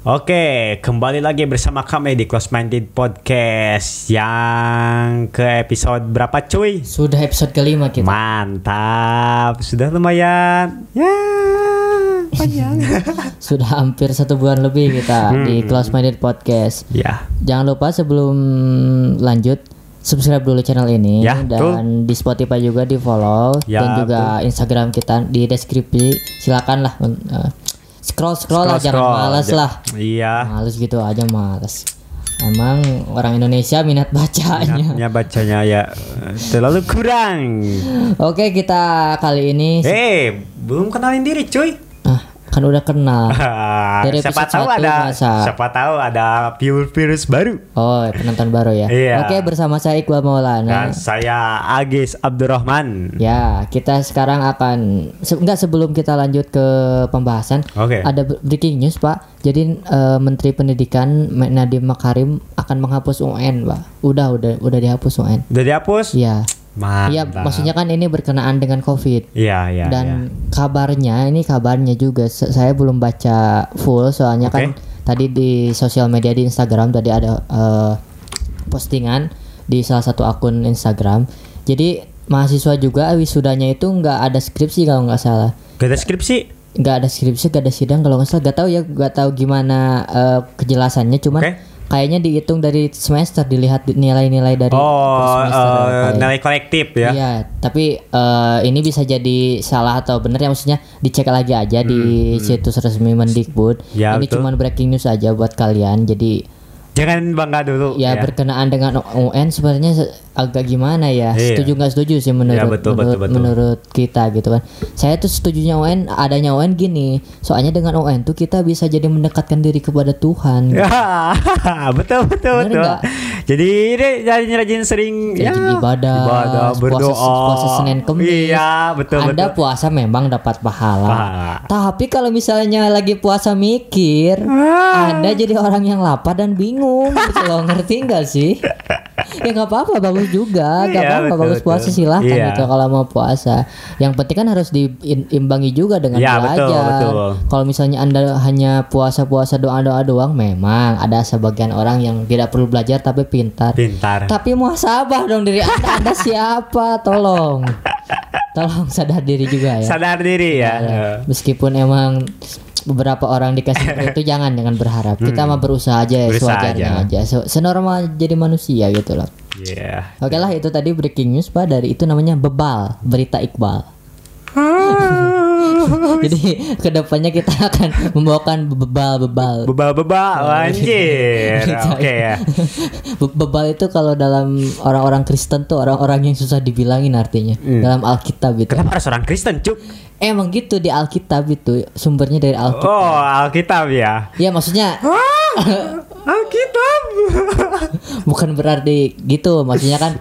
Oke, kembali lagi bersama kami di Close Minded Podcast yang ke episode berapa cuy? Sudah episode kelima kita. Mantap, sudah lumayan. Ya, panjang. Sudah hampir satu bulan lebih kita Hmm. di Close Minded Podcast. ya, Jangan lupa sebelum lanjut subscribe dulu channel ini Ya, dan di Spotify juga di follow Ya, dan juga Instagram kita di deskripsi. Silakan lah uh, scroll scroll lah jangan males Ja- lah. Iya. Males gitu aja males. Emang orang Indonesia minat bacanya. Minatnya bacanya ya terlalu kurang. Oke kita kali ini Eh, belum kenalin diri cuy. Kan udah kenal. Dari siapa tahu ada masa. siapa tahu ada virus baru. Oh, penonton baru ya. Iya. Oke, bersama saya Iqbal Maulana. Dan saya Agis Abdurrahman. Ya, kita sekarang akan se enggak sebelum kita lanjut ke pembahasan. Oke. Ada ber- breaking news, Pak. Jadi eh, Menteri Pendidikan Nadiem Makarim akan menghapus UN, Pak. Udah, udah, udah dihapus UN. Udah dihapus? Iya. Mantap. Iya, maksudnya kan ini berkenaan dengan COVID. Iya, iya. Dan iya. kabarnya ini kabarnya juga saya belum baca full soalnya kan tadi di sosial media di Instagram tadi ada eh, postingan di salah satu akun Instagram. Jadi mahasiswa juga wisudanya itu nggak ada skripsi kalau nggak salah. Gak ada skripsi? Nggak ada skripsi, nggak ada sidang kalau nggak salah. Gak tahu ya, nggak tahu gimana eh, kejelasannya. Cuman Oke. Kayaknya dihitung dari semester dilihat di- nilai-nilai dari Oh, semester kayak. nilai kolektif ya. Iya, tapi eh, ini bisa jadi salah atau benar ya maksudnya dicek lagi aja di situs resmi Mendikbud. Hmm, Ya, ini cuma breaking news aja buat kalian. Jadi Jangan bangga dulu. ya, berkenaan dengan UN sebenarnya se- agak gimana ya? Iya. Setuju nggak setuju sih menurut Ya, betul, betul, menurut, betul. menurut kita gitu kan. Saya tuh setujunya UN adanya UN gini. Soalnya dengan UN tuh kita bisa jadi mendekatkan diri kepada Tuhan. Ya, betul betul Bener betul. nggak? Jadi ini rajin-rajin sering ya, Rajin ibadah, ibadah, puasa- berdoa. puasa Senin Kemis. Iya, betul Anda betul. puasa memang dapat pahala. Pahala. Tapi kalau misalnya lagi puasa mikir, Ah. Anda jadi orang yang lapar dan bingung. Gitu loh, ngerti nggak sih? ya nggak apa-apa, bagus juga. Nggak Iya, apa-apa, betul, bagus puasa betul. silahkan Iya. gitu kalau mau puasa. Yang penting kan harus diimbangi juga dengan Iya, betul, belajar. betul. Kalau misalnya Anda hanya puasa-puasa doa-doa doang, memang ada sebagian orang yang tidak perlu belajar tapi pintar. Pintar. Tapi muhasabah dong diri Anda. Anda siapa? Tolong. Tolong sadar diri juga ya. Sadar diri ya. Meskipun emang beberapa orang dikasih itu jangan jangan berharap. Kita mah berusaha aja ya Hmm. Berusaha sewajarnya aja. aja. Se- Senormal jadi manusia gitu loh. Iya. Oke lah itu tadi breaking news Pak dari itu namanya bebal, berita Iqbal. Jadi ke depannya kita akan membawakan bebal-bebal. Bebal-bebal anjir. Berita Oke ya. Be- Bebal itu kalau dalam orang-orang Kristen tuh orang-orang yang susah dibilangin artinya Hmm. dalam Alkitab itu. Kenapa harus orang Kristen, Cuk? Emang gitu di Alkitab itu sumbernya dari Alkitab. Oh, Alkitab ya. Ya maksudnya Alkitab. bukan berarti gitu, maksudnya kan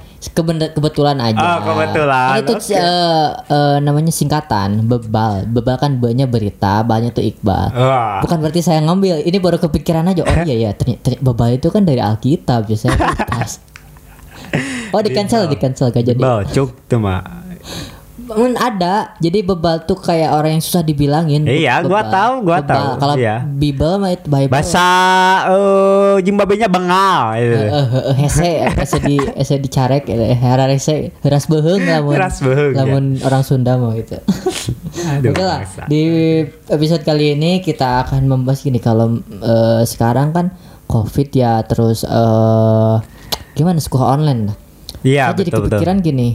kebetulan aja. Oh, kebetulan, Ini tuh oke. eh, eh, namanya singkatan bebal. Bebal kan banyak berita, banyak tuh Iqbal. Wah. Bukan berarti saya ngambil, ini baru kepikiran aja. Oh iya ya, ternyata, ternyata bebal itu kan dari Alkitab, biasanya pas. Oh di cancel, di cancel gak jadi. Bal, Cuk tuh mah. Ada, jadi bebal tuh kayak orang yang susah dibilangin. Iya, gua Bebal. tahu, gua Bebal. tahu, Kalau iya. Bible mah itu Bible. Bahasa eh Zimbabwe-nya bengal gitu. Eh, eh, eh, hese, hese di hese dicarek, hara hese, heras beheng lamun, Heras beheung, ya. lamun orang Sunda mah gitu. Aduh, Oke lah, bangsa. di episode kali ini kita akan membahas gini kalau eh, sekarang kan COVID ya terus eh gimana sekolah online lah. Iya, Saya jadi betul betul. kepikiran gini,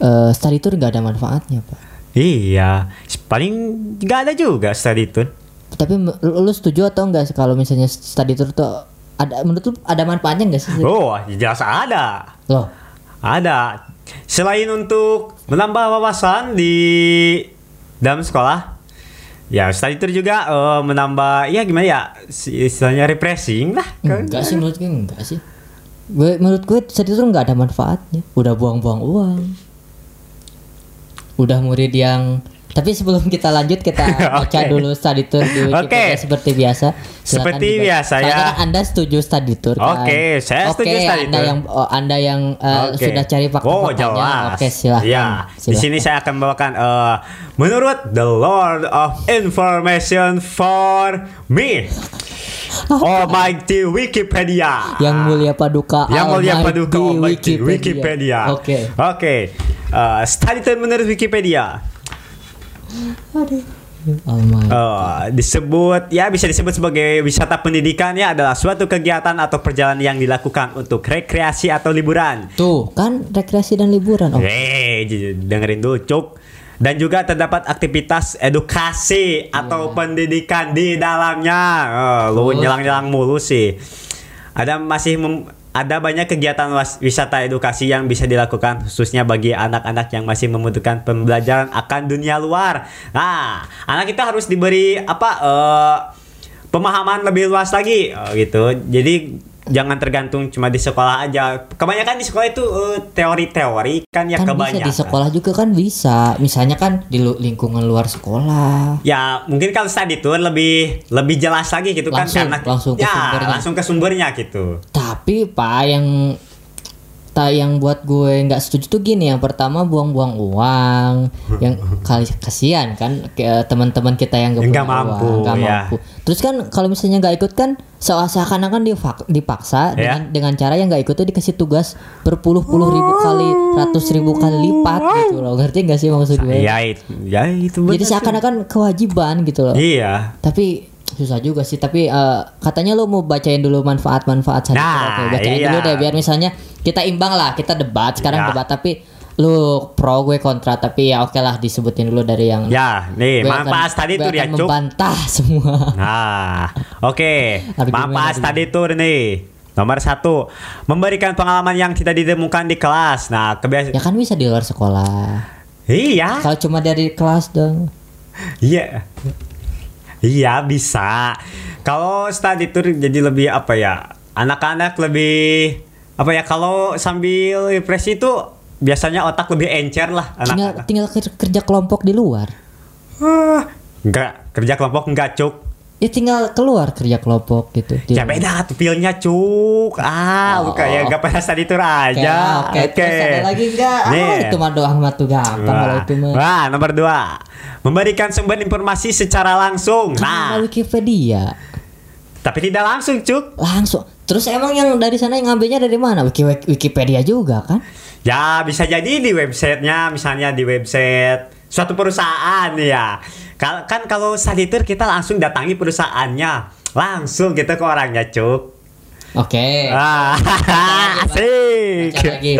eh study tour nggak ada manfaatnya pak. Iya, paling nggak ada juga study tour. Tapi lu, lu setuju atau enggak kalau misalnya study tour tuh ada menurut lu ada manfaatnya enggak sih? Oh, jelas ada. Loh, Ada. Selain untuk menambah wawasan di dalam sekolah, ya study tour juga eh, menambah ya gimana ya istilahnya refreshing lah. enggak sih menurut gue enggak sih. Gue menurut gue study tour enggak ada manfaatnya. Udah buang-buang uang. Udah murid yang tapi sebelum kita lanjut kita baca Oke. dulu study tour di Wikipedia Oke. seperti biasa. Silakan Seperti dibaca. biasa, ya. Kan Anda setuju study tour kan? Oke, saya setuju Oke, study Anda tour. yang oh, Anda yang eh, Oke. sudah cari Oh fakta-faktanya. jelas. Oke, silahkan. Ya, di sini saya akan membawakan eh, menurut the Lord of Information for me. Almighty Wikipedia. Yang mulia paduka. Yang mulia paduka Almighty Wikipedia. Oke. Oke. Uh, study tour menurut Wikipedia. Almighty. Uh, disebut ya bisa disebut sebagai wisata pendidikan ya adalah suatu kegiatan atau perjalanan yang dilakukan untuk rekreasi atau liburan. Tuh, kan rekreasi dan liburan. Oh, j- dengerin dulu, Cuk. Dan juga terdapat aktivitas edukasi atau pendidikan di dalamnya. Oh, lu nyelang-nyelang mulu sih. Ada masih mem- ada banyak kegiatan wisata edukasi yang bisa dilakukan khususnya bagi anak-anak yang masih membutuhkan pembelajaran akan dunia luar. Nah, anak kita harus diberi apa eh, pemahaman lebih luas lagi oh, gitu. Jadi jangan tergantung cuma di sekolah aja. Kebanyakan di sekolah itu eh, teori-teori kan ya kan bisa kebanyakan. di sekolah juga kan bisa. Misalnya kan di lingkungan luar sekolah. Ya mungkin kalau study tour lebih lebih jelas lagi gitu Langsung, kan karena langsung ke ya, sumbernya. langsung ke sumbernya gitu. Tapi pak yang tak yang buat gue nggak setuju tuh gini. Yang pertama buang-buang uang. Yang kali kasihan kan ke teman-teman kita yang nggak mampu, nggak ya. mampu. Terus kan kalau misalnya nggak ikut kan seakan-akan dipaksa Ya. dengan dengan cara yang nggak ikut tuh dikasih tugas berpuluh-puluh ribu kali ratus ribu kali lipat gitu loh. Ngerti nggak sih maksud gue? Ya itu, ya itu jadi seakan-akan kewajiban gitu loh. Iya. tapi susah juga sih tapi eh, katanya lo mau bacain dulu manfaat-manfaat saja Nah, Oke, bacain iya. dulu deh biar misalnya kita imbang lah kita debat sekarang Iya. debat tapi lu pro gue kontra tapi ya oke lah disebutin dulu dari yang Ya, nih manfaat tour ya, akan Cuk. membantah semua Nah, oke. Argumen, Manfaat study tour nih. Nomor satu, memberikan pengalaman yang tidak ditemukan di kelas. Nah, kebiasaan. ya kan bisa di luar sekolah Iya, kalau cuma dari kelas dong iya, iya bisa. Kalau study tour jadi lebih apa ya? Anak-anak lebih apa ya? Kalau sambil refresh itu biasanya otak lebih encer lah tinggal anak-anak. tinggal ker- kerja kelompok di luar Ah, Enggak, kerja kelompok enggak cuk. Ya tinggal keluar kerja kelompok gitu Ya beda tuh feelnya cuk. Ah, Oh. kayak gak pernah study tour Oke, aja. oke, terus ada lagi enggak? Ah, Nih. itu mah doang mah tuh gampang kalau itu mah. Wah, nomor dua, memberikan sumber informasi secara langsung. Nah, Nah, Wikipedia tapi tidak langsung cuk. langsung. Terus emang yang dari sana yang ngambilnya dari mana? Wiki, Wikipedia juga kan? Ya bisa jadi di websitenya, misalnya di website suatu perusahaan ya. Kan kalau study tour kita langsung datangi perusahaannya, langsung kita ke orangnya cuk. Oke. Ah, asik. Baca lagi.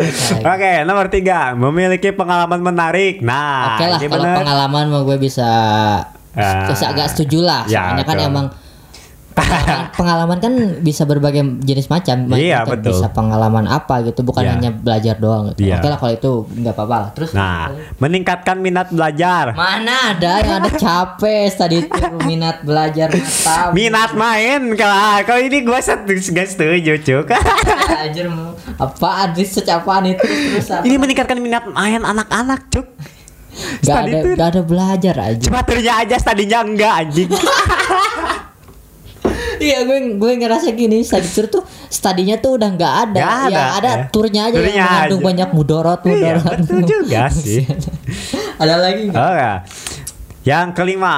Oke, nomor tiga, memiliki pengalaman menarik. Nah, Oke lah ini kalau bener. pengalaman mah gue bisa Ah. bisa agak setuju lah. Ya, Soalnya kan betul. emang pengalaman, kan bisa berbagai jenis macam. Iya, betul. Bisa pengalaman apa gitu, bukan Iya. hanya belajar doang gitu. Iya. Oke lah kalau itu nggak apa-apa lah. Terus Nah, meningkatkan minat belajar. mana ada yang ada capek tadi itu minat belajar mata. Minat main kalau kalau ini gue gak setuju cuk. Anjir mau apaan research apaan itu terus apa? ini meningkatkan minat main anak-anak cuk. Gak ada, tour. gak ada belajar aja. Cuma turnya aja tadinya enggak anjing. Iya gue gue ngerasa gini study tour tuh studinya tuh udah nggak ada. Nggak ya ada, ada ya. turnya aja Turnya yang mengandung aja. banyak mudorot Iya, mudorot. betul juga sih. ada lagi nggak? Oke. Yang kelima,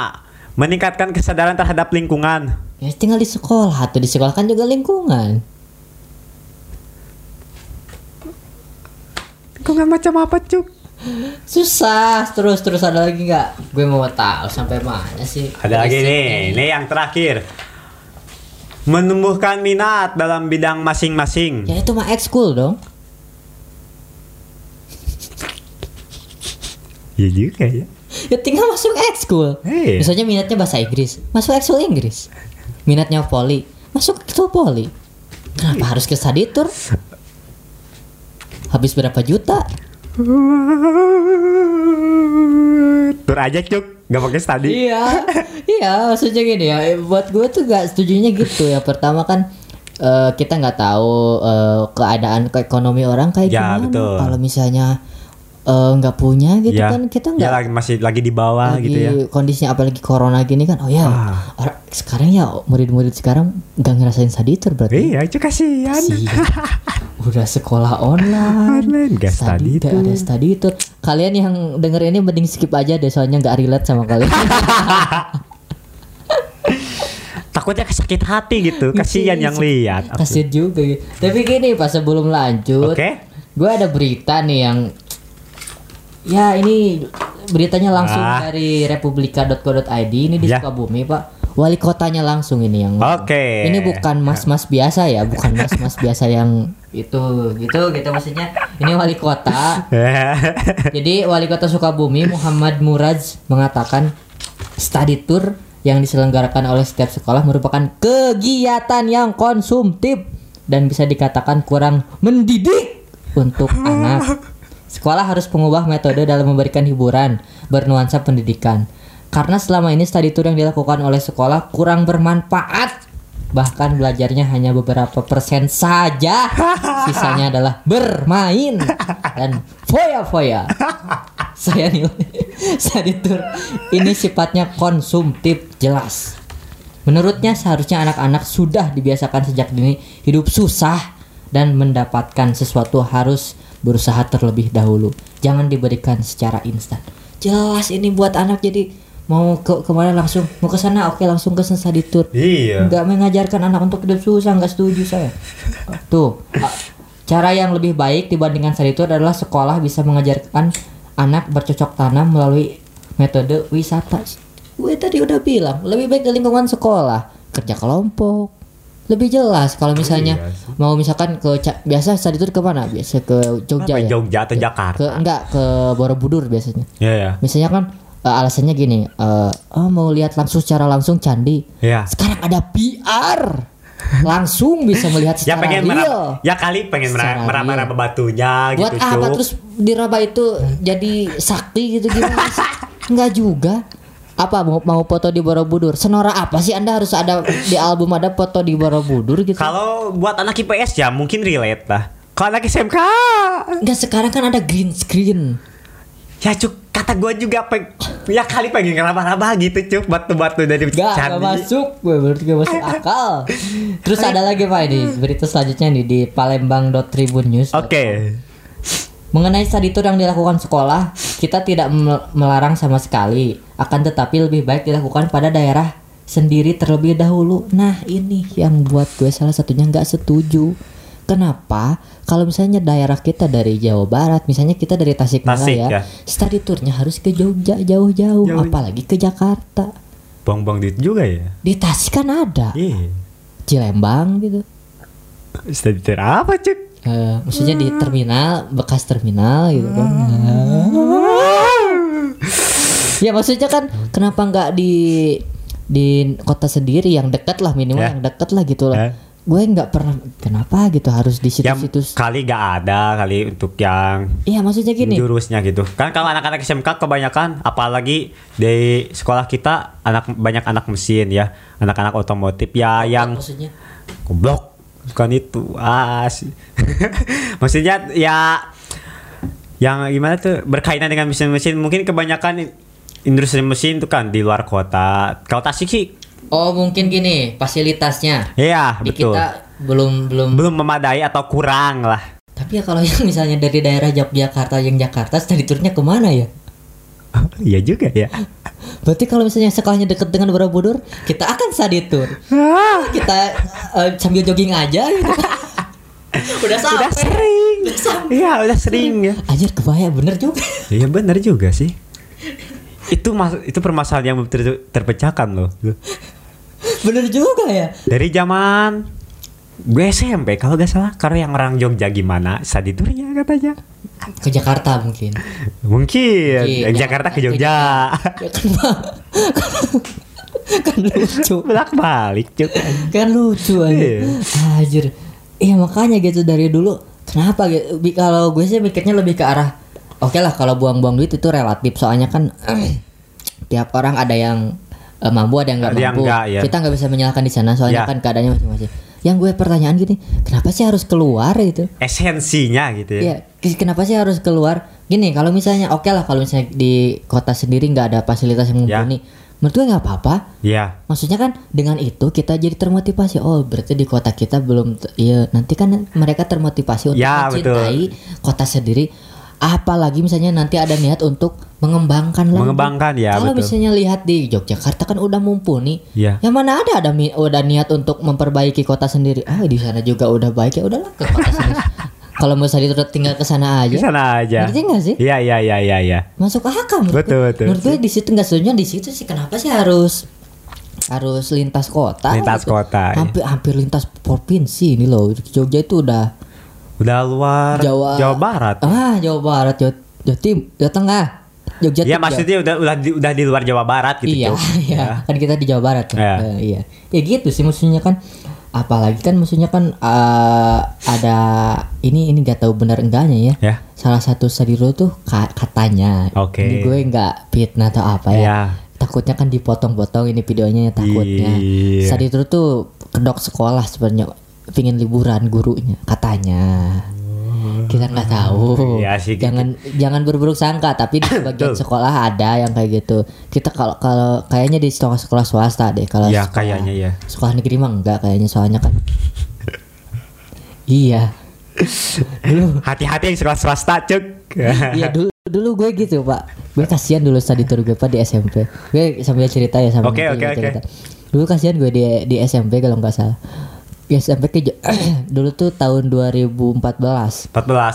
meningkatkan kesadaran terhadap lingkungan. Ya tinggal di sekolah tuh di sekolah kan juga lingkungan. Lingkungan macam apa cuk? Susah terus terus ada lagi nggak? Gue mau tahu sampai mana sih? Ada lagi nih, ini yang terakhir. Menumbuhkan minat dalam bidang masing-masing. Ya itu mah ekskul dong. Iya juga ya. Ya tinggal masuk ekskul. Iya. Misalnya minatnya bahasa Inggris, masuk ekskul Inggris. Minatnya poli, masuk ekskul poli. Kenapa harus ke study tour? Habis berapa juta? Tur aja cuk, gak pakai study. Iya, iya maksudnya gini ya. Buat gue tuh gak setujunya gitu. Yang pertama kan eh, kita nggak tahu eh, keadaan ke ekonomi orang kayak Ya, gimana. Kalau misalnya eh, nggak punya gitu Ya. kan kita Ya, nggak lagi masih lagi di bawah lagi gitu ya. kondisinya apalagi corona gini kan. Oh ya, Ah. orang sekarang ya murid-murid sekarang nggak ngerasain study tour berarti. Iya, itu kasihan. Kasihan. Udah sekolah online. Online, nggak study tour. ada study tour. Kalian yang denger ini mending skip aja deh soalnya nggak relate sama kalian. Tak takutnya sakit hati gitu kasihan yang lihat aku. Kasian juga ya. Tapi gini pas sebelum lanjut, oke gue ada berita nih yang ya ini beritanya langsung Ah. dari republika.co.id ini di Ya. Sukabumi pak wali kotanya langsung ini yang Oke. ini bukan mas-mas biasa ya bukan mas-mas biasa yang itu gitu gitu maksudnya ini wali kota jadi wali kota Sukabumi Muhammad Muraj mengatakan study tour yang diselenggarakan oleh setiap sekolah merupakan kegiatan yang konsumtif dan bisa dikatakan kurang mendidik untuk anak. Sekolah harus mengubah metode dalam memberikan hiburan bernuansa pendidikan. Karena selama ini study tour yang dilakukan oleh sekolah kurang bermanfaat. Bahkan belajarnya hanya beberapa persen saja. Sisanya adalah bermain dan foya-foya. Saya nilai study tour ini sifatnya konsumtif jelas. Menurutnya seharusnya anak-anak sudah dibiasakan sejak dini hidup susah dan mendapatkan sesuatu harus berusaha terlebih dahulu. Jangan diberikan secara instan. Jelas ini buat anak jadi mau ke ke mana langsung mau ke sana oke langsung ke study tour. iya Nggak mengajarkan anak untuk hidup susah nggak setuju saya. Tuh cara yang lebih baik dibandingkan study tour adalah sekolah bisa mengajarkan anak bercocok tanam melalui metode wisata. Gue tadi udah bilang lebih baik di lingkungan sekolah kerja kelompok lebih jelas kalau misalnya Iya sih. mau misalkan ke biasa study tour ke mana? Biasa ke Jogja Apa, ya? Jogja atau ke Jakarta? enggak ke Borobudur biasanya. Ya ya misalnya kan eh, alasannya gini eh, oh mau lihat langsung secara langsung candi. Ya sekarang ada PR langsung bisa melihat ya secara pengen real. ya kali pengen meraba-raba batunya buat gitu apa? Cuk. terus diraba itu jadi sakti gitu gimana sih? Enggak juga apa mau mau foto di Borobudur? Senora apa sih? Anda harus ada di album ada foto di Borobudur gitu. Kalau buat anak IPS ya mungkin relate lah. Kalau anak SMK Enggak sekarang kan ada green screen. Ya cuk kata gue juga peng ya kali pengen ngeraba-raba gitu cuk batu-batu dari Gak, gak candi. masuk. Gue berarti gak masuk akal. Terus ada lagi pak ini berita selanjutnya nih di palembang.tribun news oke Mengenai study tour yang dilakukan sekolah, kita tidak mel- melarang sama sekali. Akan tetapi lebih baik dilakukan pada daerah sendiri terlebih dahulu. Nah ini yang buat gue salah satunya nggak setuju. Kenapa? Kalau misalnya daerah kita dari Jawa Barat, misalnya kita dari Tasik, Tasikmalaya, ya. study tournya harus ke Jogja jauh-jauh, Jauh. apalagi ke Jakarta. buang-buang duit juga ya Di Tasik kan ada, iya Cilembang gitu. study tour apa cuk Eh, maksudnya di terminal bekas terminal gitu kan. Ya maksudnya kan kenapa nggak di di kota sendiri yang dekat lah minimal Ya. yang dekat lah gitu loh Ya. gue nggak pernah kenapa gitu harus di yang situ-situ kali gak ada kali untuk yang iya maksudnya gini. jurusnya gitu. Kan kalau anak-anak SMK kebanyakan apalagi di sekolah kita anak banyak anak mesin ya. Anak-anak otomotif ya yang maksudnya? goblok bukan itu ah sih. maksudnya ya yang gimana tuh berkaitan dengan mesin-mesin mungkin kebanyakan industri mesin tuh kan di luar kota. Kalau Tasik sih oh mungkin gini fasilitasnya. Iya di betul. kita belum belum. Belum memadai atau kurang lah. Tapi ya kalau yang misalnya dari daerah Yogyakarta yang Jakarta study tournya ke mana ya iya juga ya Berarti kalau misalnya sekolahnya deket dengan Borobudur, kita akan study tour. Kita eh, sambil jogging aja gitu. Udah sampai. udah sering iya udah sering ya Anjir kebayang bener juga. Iya benar juga sih. Itu mas itu permasalahan yang ter- terpecahkan loh. Bener juga ya. Dari zaman gue SMP kalau gak salah karena yang orang Jogja gimana study tournya katanya Ke Jakarta mungkin. mungkin Mungkin, ya, Jakarta ke ke Jogja Ya kan, lucu. belak balik cuk Kan lucu aja. Iya. Anjir. Iya makanya gitu dari dulu. Kenapa gitu? Kalau gue sih mikirnya lebih ke arah Oke lah kalau buang-buang duit itu relatif soalnya kan tiap orang ada yang eh, mampu ada yang nggak mampu. nggak, ya. Kita nggak bisa menyalahkan di sana soalnya Ya. kan keadaannya masing-masing. Yang gue pertanyaan gini, kenapa sih harus keluar itu? esensinya gitu ya. Ki- kenapa sih harus keluar? Gini, kalau misalnya oke lah kalau misalnya di kota sendiri nggak ada fasilitas yang Ya. mumpuni, menurut gue nggak apa-apa. Iya. Maksudnya kan dengan itu kita jadi termotivasi. Oh, berarti di kota kita belum iya nanti kan mereka termotivasi untuk Ya, mencintai kota sendiri. apalagi misalnya nanti ada niat untuk mengembangkan lagi. Mengembangkan, ya, Kalau betul. misalnya lihat di Yogyakarta kan udah mumpuni. Iya. Yang mana ada ada udah niat untuk memperbaiki kota sendiri. Ah di sana juga udah baik ya udahlah ke kota sendiri. Kalau mau tadi terus tinggal ke sana aja. sana aja. Ngerti nggak sih? Iya iya iya iya iya. Masuk akal menurut Betul, gue. betul. Menurut gue di situ nggak setuju di situ sih kenapa sih harus harus lintas kota? Lintas gitu. kota, iya. Hampir hampir lintas provinsi ini loh. Jogja itu udah Udah luar Jawa Barat. Ah, Jawa Barat, Jawa, Jawa Tim, Jawa Tengah. Jogja Iya maksudnya udah udah di, udah di luar Jawa Barat gitu. iya, Cuk. iya. Kan kita di Jawa Barat kan. Iya. Iya. Ya gitu sih maksudnya kan apalagi kan maksudnya kan eh, ada ini ini gak tahu benar enggaknya ya. Ya. Salah satu sadiro tuh ka- katanya. Oke. Ini gue nggak fitnah atau apa ya. Iya. Takutnya kan dipotong-potong ini videonya ya, takutnya. Iya. Sadiro tuh kedok sekolah sebenarnya pingin liburan gurunya katanya. Kita nggak tahu. Iya sih. Jangan jangan berburuk sangka, tapi di sebagian Betul. sekolah ada yang kayak gitu. Kita kalau kalau kayaknya di sekolah sekolah swasta deh kalau Ya sekolah- kayaknya ya. Sekolah negeri mah enggak kayaknya soalnya kan. iya. Dulu Hati-hati yang sekolah swasta cuk. iya dulu dulu gue gitu pak gue kasihan dulu study tour gue pak di SMP gue sambil cerita ya sama Oke, oke, oke. cerita. dulu kasihan gue di di SMP kalau nggak salah di SMP ke dulu tuh tahun 2014 14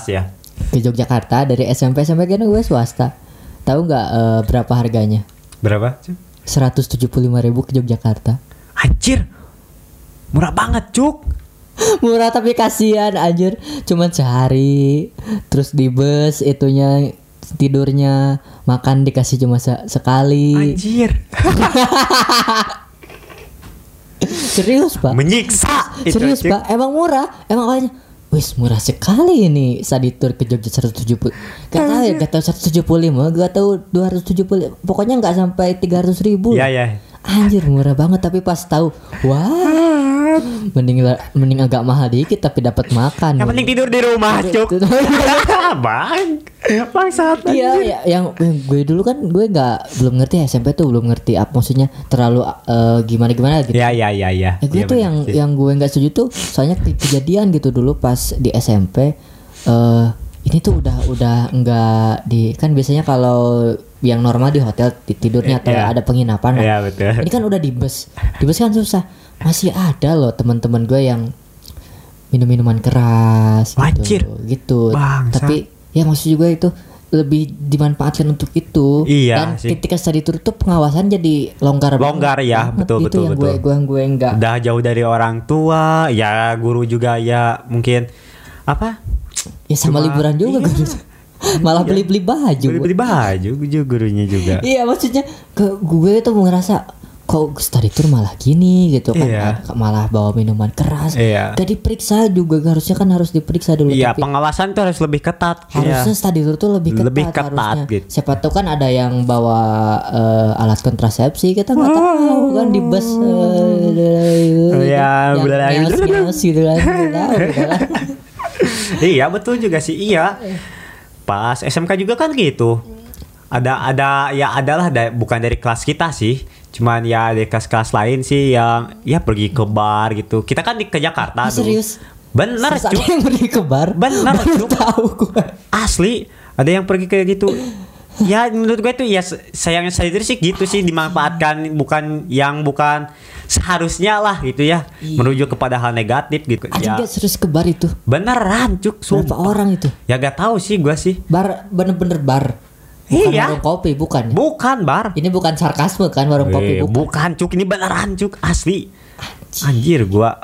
ya. ke Yogyakarta dari SMP SMP kan gue swasta tahu nggak eh, berapa harganya Berapa? Cuk? 175.000 ribu ke Yogyakarta Anjir. Murah banget cuk. murah tapi kasihan anjir cuman sehari terus di bus itunya tidurnya makan dikasih cuma se- sekali Anjir. serius pak? Menyiksa. serius pak. Emang murah? Emang awalnya Wis murah sekali ini study tour ke Jogja 170 Gak tau ya gak tau 175 Gak tau 270 Pokoknya gak sampai 300 ribu. Iya ya. Anjir murah banget tapi pas tahu wah mending mending agak mahal dikit tapi dapat makan. Yang penting tidur di rumah cuk. Bang. Bangsat. Iya, ya, yang, yang gue dulu kan gue nggak belum ngerti SMP tuh belum ngerti apa maksudnya terlalu gimana gimana gitu. Ya ya ya ya. Ya, gue Iya, tuh bener yang sih. yang gue nggak setuju tuh soalnya ke- kejadian gitu dulu pas di SMP eh ini tuh udah udah enggak di kan biasanya kalau yang normal di hotel ti- tidurnya atau Iya. ada penginapan lah. Iya betul. Ini kan udah di bus. Di bus kan susah. Masih ada loh teman-teman gue yang minum minuman keras Anjir. gitu. Gitu. Bangsat. Tapi ya maksud juga itu lebih dimanfaatkan untuk itu. Iya Dan sih. ketika study tour tuh pengawasan jadi longgar banget. Longgar ya, Banget. betul, Itu betul, yang betul. gue gue gue enggak. Udah jauh dari orang tua, ya guru juga ya mungkin apa? Ya sama Cuma- liburan juga iya. gitu. Malah beli-beli baju. Beli-beli baju juga gurunya juga. Iya maksudnya ke gue tuh ngerasa kok study tour malah gini gitu kan Iya. Ah, malah bawa minuman keras Iya. gak diperiksa juga harusnya kan harus diperiksa dulu Iya, tapi pengawasan tuh harus lebih ketat. harusnya Iya. study tour tuh lebih ketat, Lebih ketat, harusnya gitu. siapa tahu kan ada yang bawa eh, alat kontrasepsi kita nggak tahu kan di bus uh, Iya, yang bener. ngeos-ngeos gitu kan nggak tahu gitu kan. iya, betul juga sih. Iya. Pas SMK juga kan gitu. Ada ada ya adalah da- bukan dari kelas kita sih. Cuman ya dari kelas-kelas lain sih yang ya pergi ke bar gitu. Kita kan di ke Jakarta dulu. serius Bener, yang pergi ke bar Bener, tahu gue Asli, ada yang pergi kayak gitu. Ya menurut gue tuh ya sayangnya saya sih gitu sih dimanfaatkan bukan yang bukan seharusnya lah gitu ya Iya. menuju kepada hal negatif gitu. Ada ya. nggak serius ke bar itu? Beneran cuk berapa sumpah orang itu? Ya gak tahu sih gue sih. Bar bener-bener bar? Bukan Iya. warung kopi bukan bukan bar. Ini bukan sarkasme kan warung kopi Eh, bukan? bukan cuk ini beneran cuk asli. Anjir. Gua.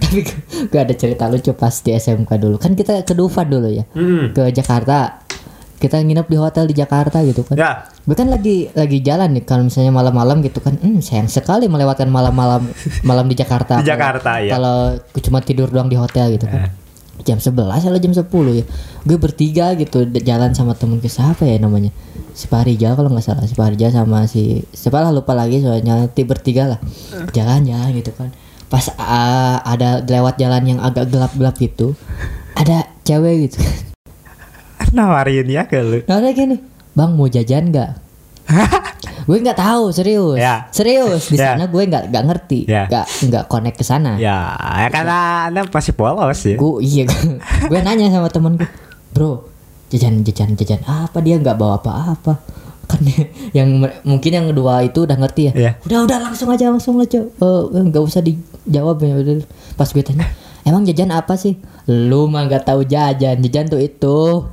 Tapi gue ada cerita lucu pas di SMK dulu. Kan kita ke Dufan dulu ya? Hmm. ke Jakarta kita nginep di hotel di Jakarta gitu kan. Ya. Gue kan lagi lagi jalan nih kalau misalnya malam-malam gitu kan hmm, sayang sekali melewatkan malam-malam malam di Jakarta. Di Kalau- Jakarta, ya. kalau cuma tidur doang di hotel gitu kan. Jam 11 atau jam 10 ya. Gue bertiga gitu jalan sama temen ke siapa ya namanya? Si Parija kalau nggak salah si Parija sama si siapa lah lupa lagi soalnya bertiga lah. Jalan-jalan gitu kan. Pas ah, ada lewat jalan yang agak gelap-gelap gitu ada cewek gitu nawarin ya ke lu Nah kayak gini, bang mau jajan nggak? gue nggak tahu serius, Ya. serius di Ya. sana gue nggak nggak ngerti, Ya. nggak nggak connect ke sana. ya ya karena anda pasti polos ya Gue iya gue nanya sama temen gue, bro jajan jajan jajan apa dia nggak bawa apa-apa kan yang mungkin yang kedua itu udah ngerti ya Iya. udah udah langsung aja langsung aja Eh, nggak usah dijawab ya pas gue tanya emang jajan apa sih lu mah nggak tahu jajan jajan tuh itu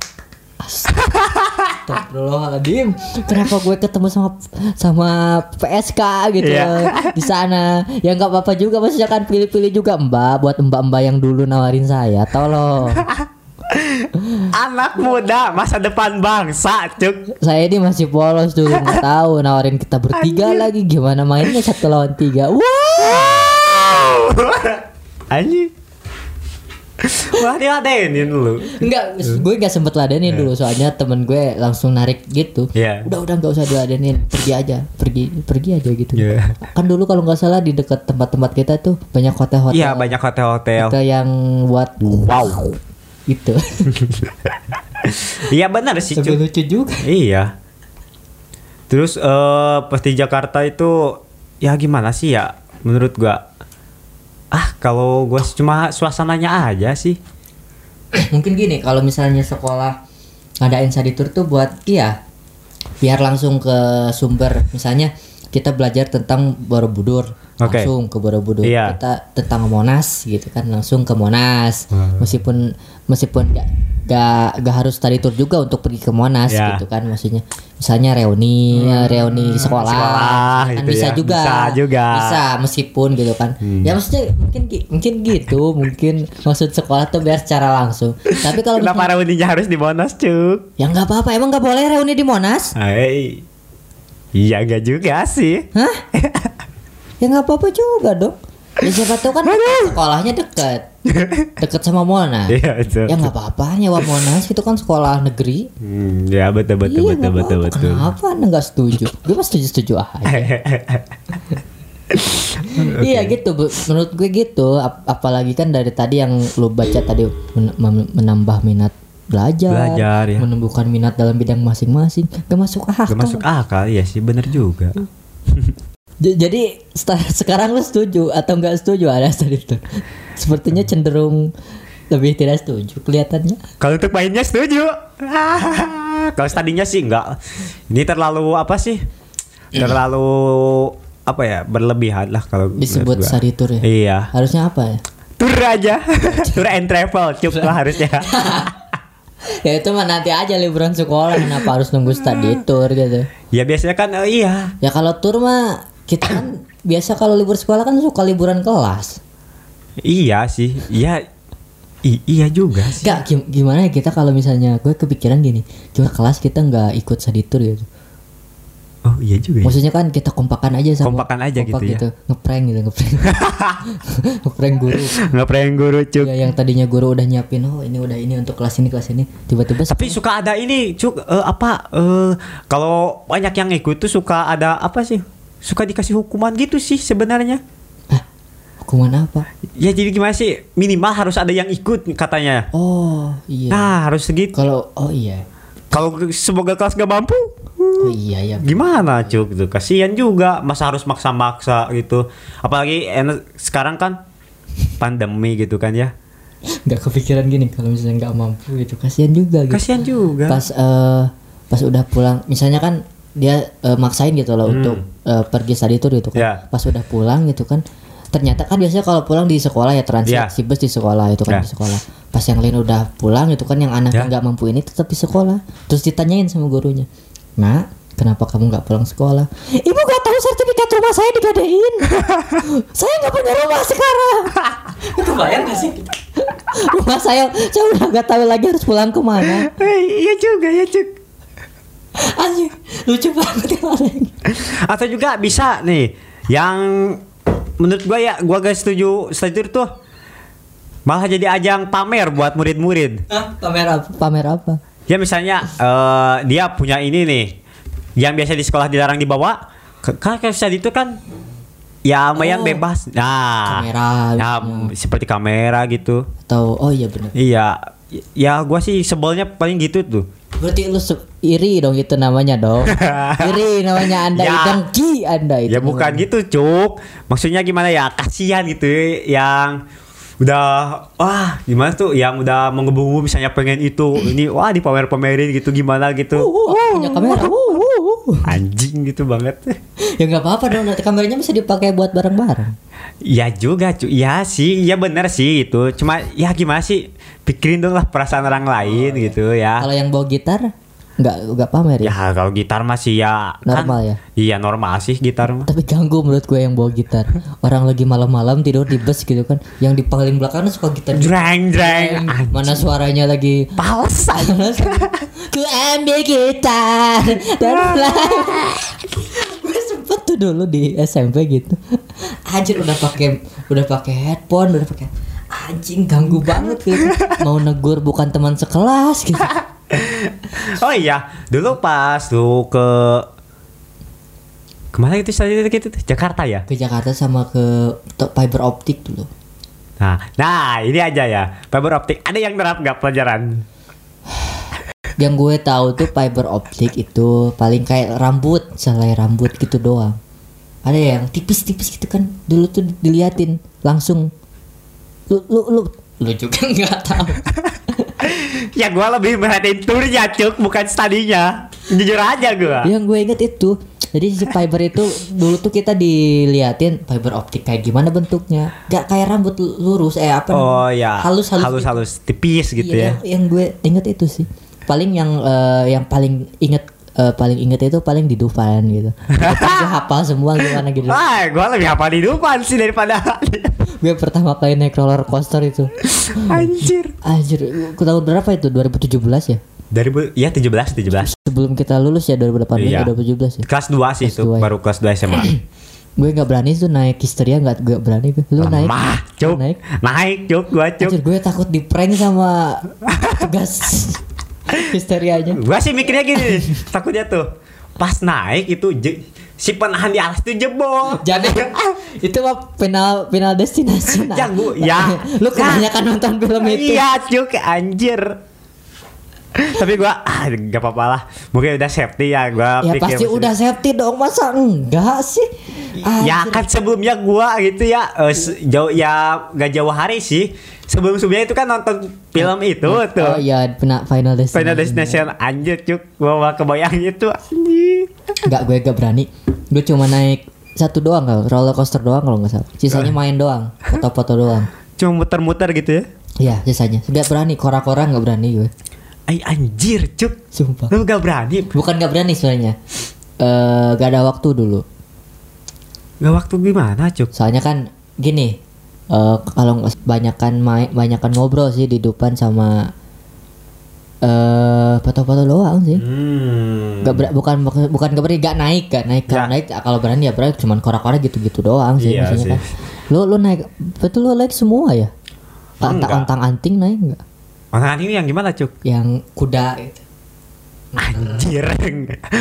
Astagfirullahaladzim. Kenapa gue ketemu sama sama PSK gitu? Loh, di sana. Ya nggak apa-apa juga Maksudnya kan pilih-pilih juga. Mbak Buat mbak-mbak yang dulu nawarin saya Tolong. Anak muda masa depan bangsa, Cuk. Saya ini masih polos dulu nggak tahu Nawarin kita bertiga lagi. Gimana mainnya satu lawan tiga? Wah. Anjing. Wah, diladenin lu. Enggak, gue gak sempet ladenin dulu Soalnya temen gue langsung narik gitu Iya. Udah udah nggak usah diladenin Pergi aja Pergi pergi aja gitu Iya. Kan dulu kalau nggak salah di dekat tempat-tempat kita tuh Banyak hotel-hotel Iya, banyak hotel-hotel. Hotel yang buat Wow. Gitu Iya benar sih, Cuk. lucu juga Iya. Terus eh pas di Jakarta itu ya gimana sih ya menurut gua? Ah, kalau gua cuma suasananya aja sih. Mungkin gini Kalau misalnya sekolah Ngadain study tour tuh buat Iya Biar langsung ke sumber Misalnya kita belajar tentang Borobudur Oke. langsung ke Borobudur Iya. kita tentang Monas gitu kan langsung ke Monas Hmm. meskipun meskipun gak, gak, gak harus study tour juga untuk pergi ke Monas Ya. gitu kan maksudnya misalnya reuni reuni sekolah, sekolah kan gitu bisa ya. juga Bisa juga. Hmm. bisa meskipun gitu kan ya maksudnya mungkin mungkin gitu mungkin maksud sekolah tuh biar secara langsung tapi kalau Kenapa misalnya, reuninya harus di Monas, Cuk? ya nggak apa-apa emang nggak boleh reuni di Monas Hai. Iya enggak juga sih. hah ya nggak apa-apa juga dong ya siapa tahu kan sekolahnya dekat dekat sama Monas Iya, betul. ya nggak apa-apa nyewa Monas itu kan sekolah negeri. Hmm, ya betul betul iya betul betul betul. kenapa anda setuju? Gue mah setuju setuju aja iya gitu menurut gue gitu. Ap- apalagi kan dari tadi yang lu baca tadi men- menambah minat belajar, Belajar, ya. menumbuhkan minat dalam bidang masing-masing. Gak masuk akal. Gak masuk akal, iya sih bener juga. Jadi sekarang lu setuju atau nggak setuju ada tadi itu sepertinya cenderung lebih tidak setuju kelihatannya Kalau untuk mainnya setuju. Kalau tadinya sih enggak. Ini terlalu apa sih? Terlalu apa ya? Berlebihan lah kalau disebut tour ya Iya. harusnya apa ya Tour aja. Tour and travel cukup lah harusnya. ya itu mah nanti aja liburan sekolah kenapa harus nunggu study tour gitu ya biasanya kan oh iya. ya kalau tour mah kita kan biasa kalau libur sekolah kan suka liburan kelas Iya sih. Iya. I- iya juga sih. Gak gimana ya kita kalau misalnya gue kepikiran gini cuma kelas kita nggak ikut study tour gitu Oh iya juga. ya. maksudnya kan kita kompakan aja sama Kompakan aja kompak gitu ya. ngeprank gitu ngeprank ngeprank guru yang guru cuk. ya yang tadinya guru udah nyiapin oh ini udah ini untuk kelas ini kelas ini tiba-tiba Tapi suka ada ini cuk eh, apa eh kalau banyak yang ikut tuh suka ada apa sih? Suka dikasih hukuman gitu sih sebenarnya. hukuman apa Ya jadi gimana sih? Minimal harus ada yang ikut katanya. oh iya Nah harus segitu. kalau oh iya Kalau semoga kelas gak mampu, oh iya ya gimana cuk? Gitu. Kasihan juga. Masa harus maksa-maksa gitu. Apalagi enak sekarang kan pandemi gitu kan ya. nggak kepikiran gini kalau misalnya nggak mampu gitu kasihan juga gitu Kasihan juga. pas eh, pas udah pulang misalnya kan dia eh, maksain gitu loh untuk eh, pergi study tour gitu kan Hmm. Ya. pas udah pulang gitu kan ternyata kan biasanya kalau pulang di sekolah ya transit Ya. si bus di sekolah itu kan di sekolah pas yang lain udah pulang itu kan yang anaknya Ya. nggak mampu ini tetap di sekolah terus ditanyain sama gurunya nah kenapa kamu nggak pulang sekolah ibu nggak tahu sertifikat rumah saya digadein saya nggak punya rumah sekarang itu bayar nggak sih rumah saya saya udah nggak tahu lagi harus pulang ke mana Eh, iya juga ya cuk. Anjir, lucu banget yang. Atau juga bisa nih yang menurut gua ya gua gak setuju setuju tuh malah jadi ajang pamer buat murid-murid. Pamer apa? Pamer apa? Ya misalnya eh, dia punya ini nih yang biasa di sekolah dilarang dibawa kan kayak itu kan ya lumayan Oh. bebas. Nah, Kamera, Nah, misalnya. seperti kamera gitu. Atau oh iya bener. Iya. Ya gua sih sebelnya paling gitu tuh. Berarti lu iri dong itu namanya dong. iri namanya Anda Ya. dengki Anda itu. ya bukan gitu, Cuk. Maksudnya gimana ya? Kasihan gitu yang udah wah gimana tuh? Yang udah menggebu misalnya pengen itu ini wah di pamer pamerin gitu gimana gitu? Uh, aku punya kamera. Uh, uh, uh. anjing gitu banget. Ya nggak apa-apa dong. Nanti kameranya bisa dipakai buat bareng-bareng. ya juga cu. Ya sih ya bener sih itu. Cuma ya gimana sih? Pikirin dong lah perasaan orang lain gitu ya. Kalau yang bawa gitar nggak nggak pamer ya. ya kalau gitar masih ya Normal ya? iya normal sih gitar mah Tapi ganggu menurut gue yang bawa gitar. Orang lagi malam-malam tidur di bus gitu kan. Yang di paling belakang tuh suka gitar. jreng jreng Mana suaranya lagi pals Ku ambil gitar dan Gue sempet tuh dulu di SMP gitu. Anjir udah pakai udah pakai headphone, udah pakai anjing ganggu banget gitu. Mau negur bukan teman sekelas gitu. oh iya dulu pas tuh ke ke mana itu tadi gitu? Jakarta ya Ke Jakarta sama ke fiber optik dulu. nah nah ini aja ya fiber optik ada yang nerap nggak pelajaran Yang gue tahu tuh fiber optik itu paling kayak rambut, selai rambut gitu doang. Ada yang tipis-tipis gitu kan. Dulu tuh diliatin langsung. Lu lu lu lu juga nggak tahu. Ya gua lebih merhatiin turnya cuk bukan studinya jujur aja gua Yang gue inget itu. Jadi si fiber itu dulu tuh kita diliatin fiber optik kayak gimana bentuknya. Gak kayak rambut lurus eh apa oh ya halus halus. halus halus tipis gitu Iya, ya yang, yang gue inget itu sih. Paling yang eh, yang paling inget eh, paling inget itu paling di Dufan gitu. Gue hafal semua gimana gitu. Wah, gua lebih hafal di depan sih daripada gue pertama kali naik roller coaster itu. anjir. Anjir, ku tahun berapa itu? 2017 ya? Dari ya 17 17. Sebelum kita lulus ya 2018 Iya. ya 2017 ya. Kelas 2 sih Kelas itu, dua ya. baru kelas 2 SMA. Gue nggak berani tuh naik histeria nggak gue berani gue. Lu naik? Mah, cuk. Naik? Naik, cuk, gua cuk. Anjir, gue takut di prank sama tugas histerianya. Gua sih mikirnya gini, takutnya tuh pas naik itu je- si penahan di atas itu jebol. Jadi itu mah final final destinasi. nah. Ya, ya. Lu kebanyakan nonton film itu. Iya, cuk, anjir. Tapi gua ah gak apa-apa lah. Mungkin udah safety ya gua Ya pikir pasti udah safety dong masa enggak sih? Ya Anjir. kan sebelumnya gua gitu ya eh, se- jauh ya gak jauh hari sih. Sebelum sebelumnya itu kan nonton film itu tuh. Oh iya final final destination. Final Destination anjir cuk. Gua malah kebayang itu anjir. Enggak gue gak berani. Gue cuma naik satu doang kalau roller coaster doang kalau nggak salah. Sisanya main doang, foto-foto doang. Cuma muter-muter gitu ya. Iya sisanya. Gak berani kora-kora nggak berani gue. Ay anjir cuk. Sumpah. Lu gak berani. Bukan gak berani sebenarnya. Eh gak ada waktu dulu. Gak waktu gimana cuk? Soalnya kan gini, eh kalau banyakan main, banyakan ngobrol sih di depan sama eh foto-foto doang sih. Hmm. Gak ber- bukan bukan bukan gak berani, gak naik, gak naik. Kalau Ya. naik kalau berani ya berani cuman kora-kora gitu-gitu doang sih Iya maksudnya sih. kan. Lu lu naik betul lu naik semua ya? Enggak. Ontang anting naik enggak? Orang ini yang gimana cuk? Yang kuda itu. Anjir.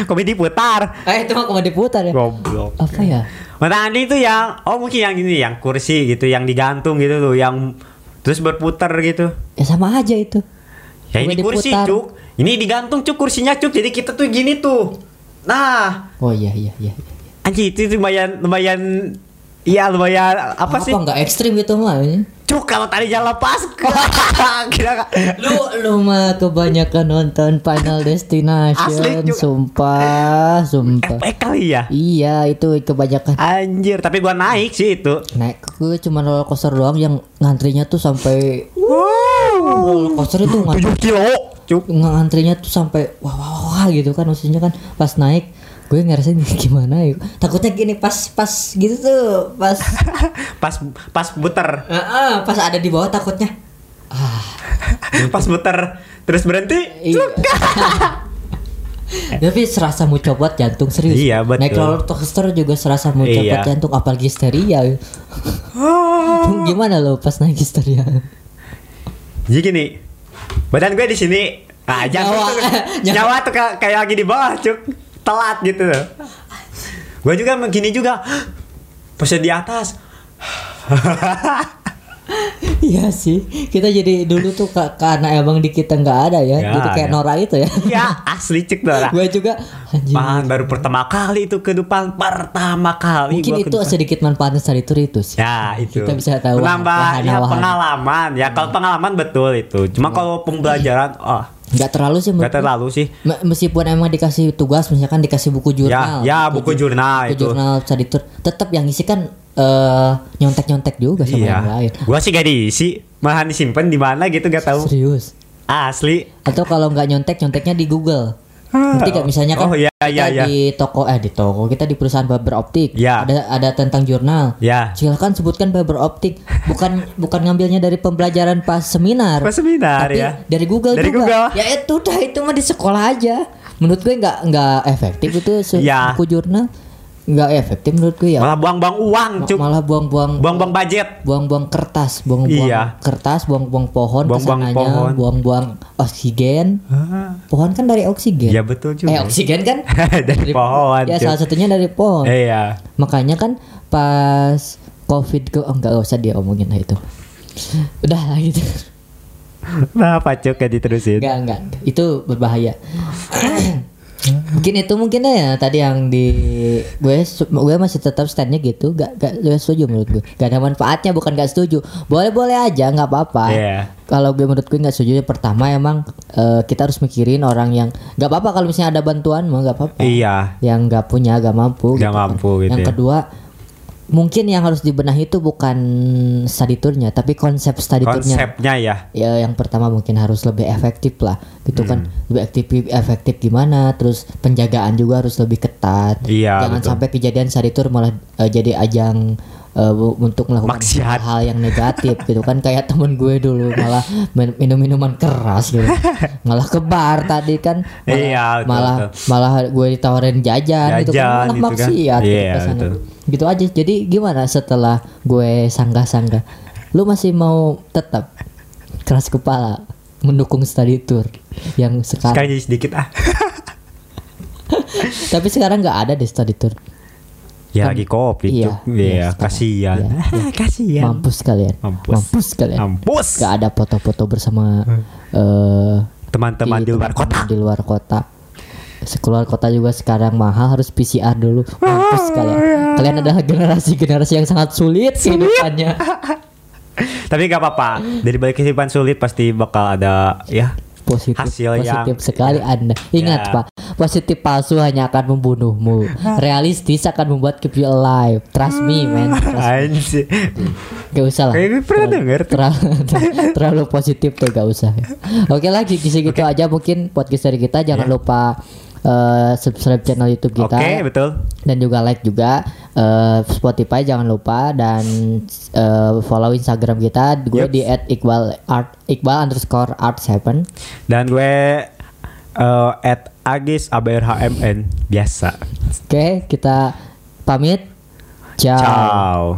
Komedi putar. Eh itu mah komedi putar ya. Goblok. Apa ya? Mana itu yang oh mungkin yang ini yang kursi gitu yang digantung gitu tuh yang terus berputar gitu. Ya sama aja itu. Ya ini Komedi kursi putar. cuk. Ini digantung cuk kursinya cuk. Jadi kita tuh gini tuh. Nah, Oh iya iya iya. iya. anjir itu lumayan lumayan Iya lumayan apa, sih? Apa enggak ekstrim gitu mah? Cuk kalau tadinya lepas kira lu lu mah kebanyakan nonton Final Destination Asli, Cuk. sumpah sumpah FP kali ya. iya itu kebanyakan Anjir, tapi gua naik sih itu. naik gue cuma roller coaster doang yang ngantrinya tuh sampai Wow. roller coaster itu ngantri, 7 kilo. Cuk. ngantrinya tuh sampai wah wah wah gitu kan maksudnya kan pas naik gue ngerasain gimana ya takutnya gini pas pas gitu tuh pas pas pas muter, Ah, ah, pas ada di bawah takutnya ah pas muter terus berhenti. Iya. Tapi serasa mau copot jantung serius. Iya, betul. Naik roller coaster juga serasa mau copot Iya. jantung apalagi histeria. Gimana lo pas naik histeria? Jadi gini, badan gue di sini, jantung Nyawa. tuh, nyawa tuh kayak, kayak lagi di bawah, cuk, telat gitu. Gue juga gini juga, pas di atas. Iya sih, kita jadi dulu tuh ka- karena emang di kita nggak ada ya, Nggak jadi kayak ada. Nora itu ya. ya asli cek Dora gue juga anjing. Man, baru pertama kali itu ke depan pertama kali Mungkin gua ke itu sedikit manfaatnya study tour itu sih. Ya itu Kita bisa tahu Menambah wahana- ya, wahana. pengalaman Ya kalau pengalaman betul itu Cuma kalau pembelajaran Oh Nggak terlalu sih Gak menurut gue. terlalu sih Me- Meskipun emang dikasih tugas, misalkan dikasih buku jurnal. Ya, ya, buku jurnal buku itu. jurnal study tour, tetap yang isi kan eh, nyontek-nyontek juga sama yang lain. Iya Gua sih gak diisi Malah disimpan di mana gitu gak tahu Serius. Asli Atau kalau nggak nyontek, nyonteknya di Google. Ah. Ngerti gak? Misalnya kan Oh, iya, kita iya, iya. di toko eh di toko kita di perusahaan fiber optik Iya. ada ada tentang jurnal. Ya Silakan sebutkan fiber optik. Bukan bukan ngambilnya dari pembelajaran pas seminar. Pas seminar tapi ya dari Google Dari juga. Google. Ya itu dah itu mah di sekolah aja. Menurut gue nggak nggak efektif itu se- Ya. buku jurnal. Nggak efektif menurut gue ya. Malah buang-buang uang cuk malah buang-buang Buang-buang budget buang-buang kertas, buang-buang Iya. kertas, buang-buang pohon Buang-buang pohon. buang-buang oksigen. Pohon kan dari oksigen. Ya betul juga Eh oksigen kan Dari pohon, Ya Cuk. salah satunya dari pohon. Iya Makanya kan pas covid ke oh, nggak usah dia omongin lah itu. Udah lah gitu. Nah apa cuk ya diterusin Enggak enggak. Itu berbahaya. mungkin itu mungkin ya tadi yang di gue gue masih tetap standnya gitu gak gak gue setuju menurut gue gak ada manfaatnya bukan gak setuju boleh boleh aja nggak apa-apa Iya. kalau gue menurut gue nggak setuju pertama emang eh, kita harus mikirin orang yang nggak apa-apa kalau misalnya ada bantuan mau nggak apa-apa Iya yang nggak punya gak mampu Nggak kan. mampu gitu yang ya. kedua mungkin yang harus dibenahi itu bukan study tournya tapi konsep study tournya Konsepnya ya ya yang pertama mungkin harus lebih efektif lah gitu kan Hmm. lebih efektif efektif gimana terus penjagaan juga harus lebih ketat Iya, jangan betul. sampai kejadian study tour malah eh, jadi ajang bu- untuk melakukan Maksiat. hal yang negatif gitu kan kayak temen gue dulu malah min- minum minuman keras gitu malah ke bar tadi kan malah Iya, betul, malah, betul. malah gue ditawarin jajan, gitu kan Jajan malah gitu kan. maksiat gitu Iya, ke sana. Gitu aja. Jadi gimana setelah gue sanggah-sanggah? Lu masih mau tetap keras kepala mendukung study tour yang sekarang? Sekarang jadi sedikit ah. Tapi sekarang nggak ada deh study tour. Ya Kan- lagi kopi iya, cuk iya, Iya kasihan. Iya, iya. Kasihan. Mampus kalian. Mampus. kalian. Mampus. Nggak ada foto-foto bersama eh Teman-teman di luar kota. di luar kota sekeluar kota juga sekarang mahal harus PCR dulu. Mampus kalian kalian adalah generasi generasi yang sangat sulit kehidupannya. Tapi gak apa-apa. Dari balik kehidupan sulit pasti bakal ada Ya positif Hasil yang- positif sekali anda. Ingat Ya. pak positif palsu hanya akan membunuhmu. Realistis akan membuat keep you alive. Trust me man. Trust me. Gak usah lah. Gue pernah denger terlalu, terlalu positif tuh gak usah. Oke lagi segitu aja mungkin podcast dari kita. Jangan Ya. lupa eh, subscribe channel YouTube kita. Oke betul. Dan juga like juga eh, Spotify jangan lupa. Dan eh, follow Instagram kita. Gue Yups. di @iqbal art iqbal underscore art seven. Dan gue eh, At Agis ABRHMN Biasa. Oke kita pamit. Ciao. Ciao